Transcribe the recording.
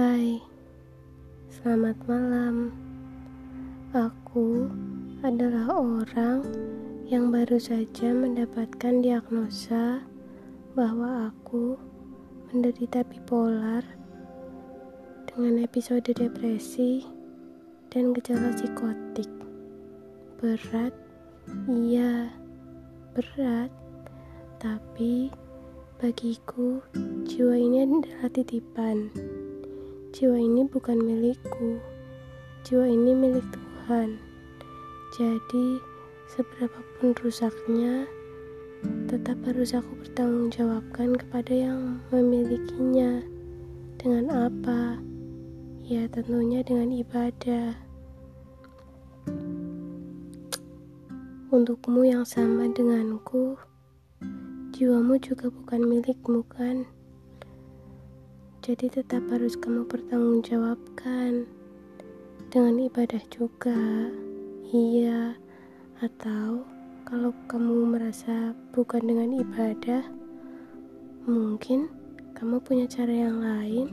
Hai, selamat malam. Aku adalah orang yang baru saja mendapatkan diagnosa bahwa aku menderita bipolar dengan episode depresi dan gejala psikotik. Berat, iya, berat, tapi bagiku jiwa ini adalah titipan. Jiwa ini bukan milikku. Jiwa ini milik Tuhan. Jadi, seberapapun rusaknya, tetap harus aku bertanggungjawabkan kepada yang memilikinya. Dengan apa? Ya, tentunya dengan ibadah. Untukmu yang sama denganku, jiwamu juga bukan milikmu, kan? Jadi tetap harus kamu pertanggungjawabkan dengan ibadah juga. Iya, atau kalau kamu merasa bukan dengan ibadah, mungkin kamu punya cara yang lain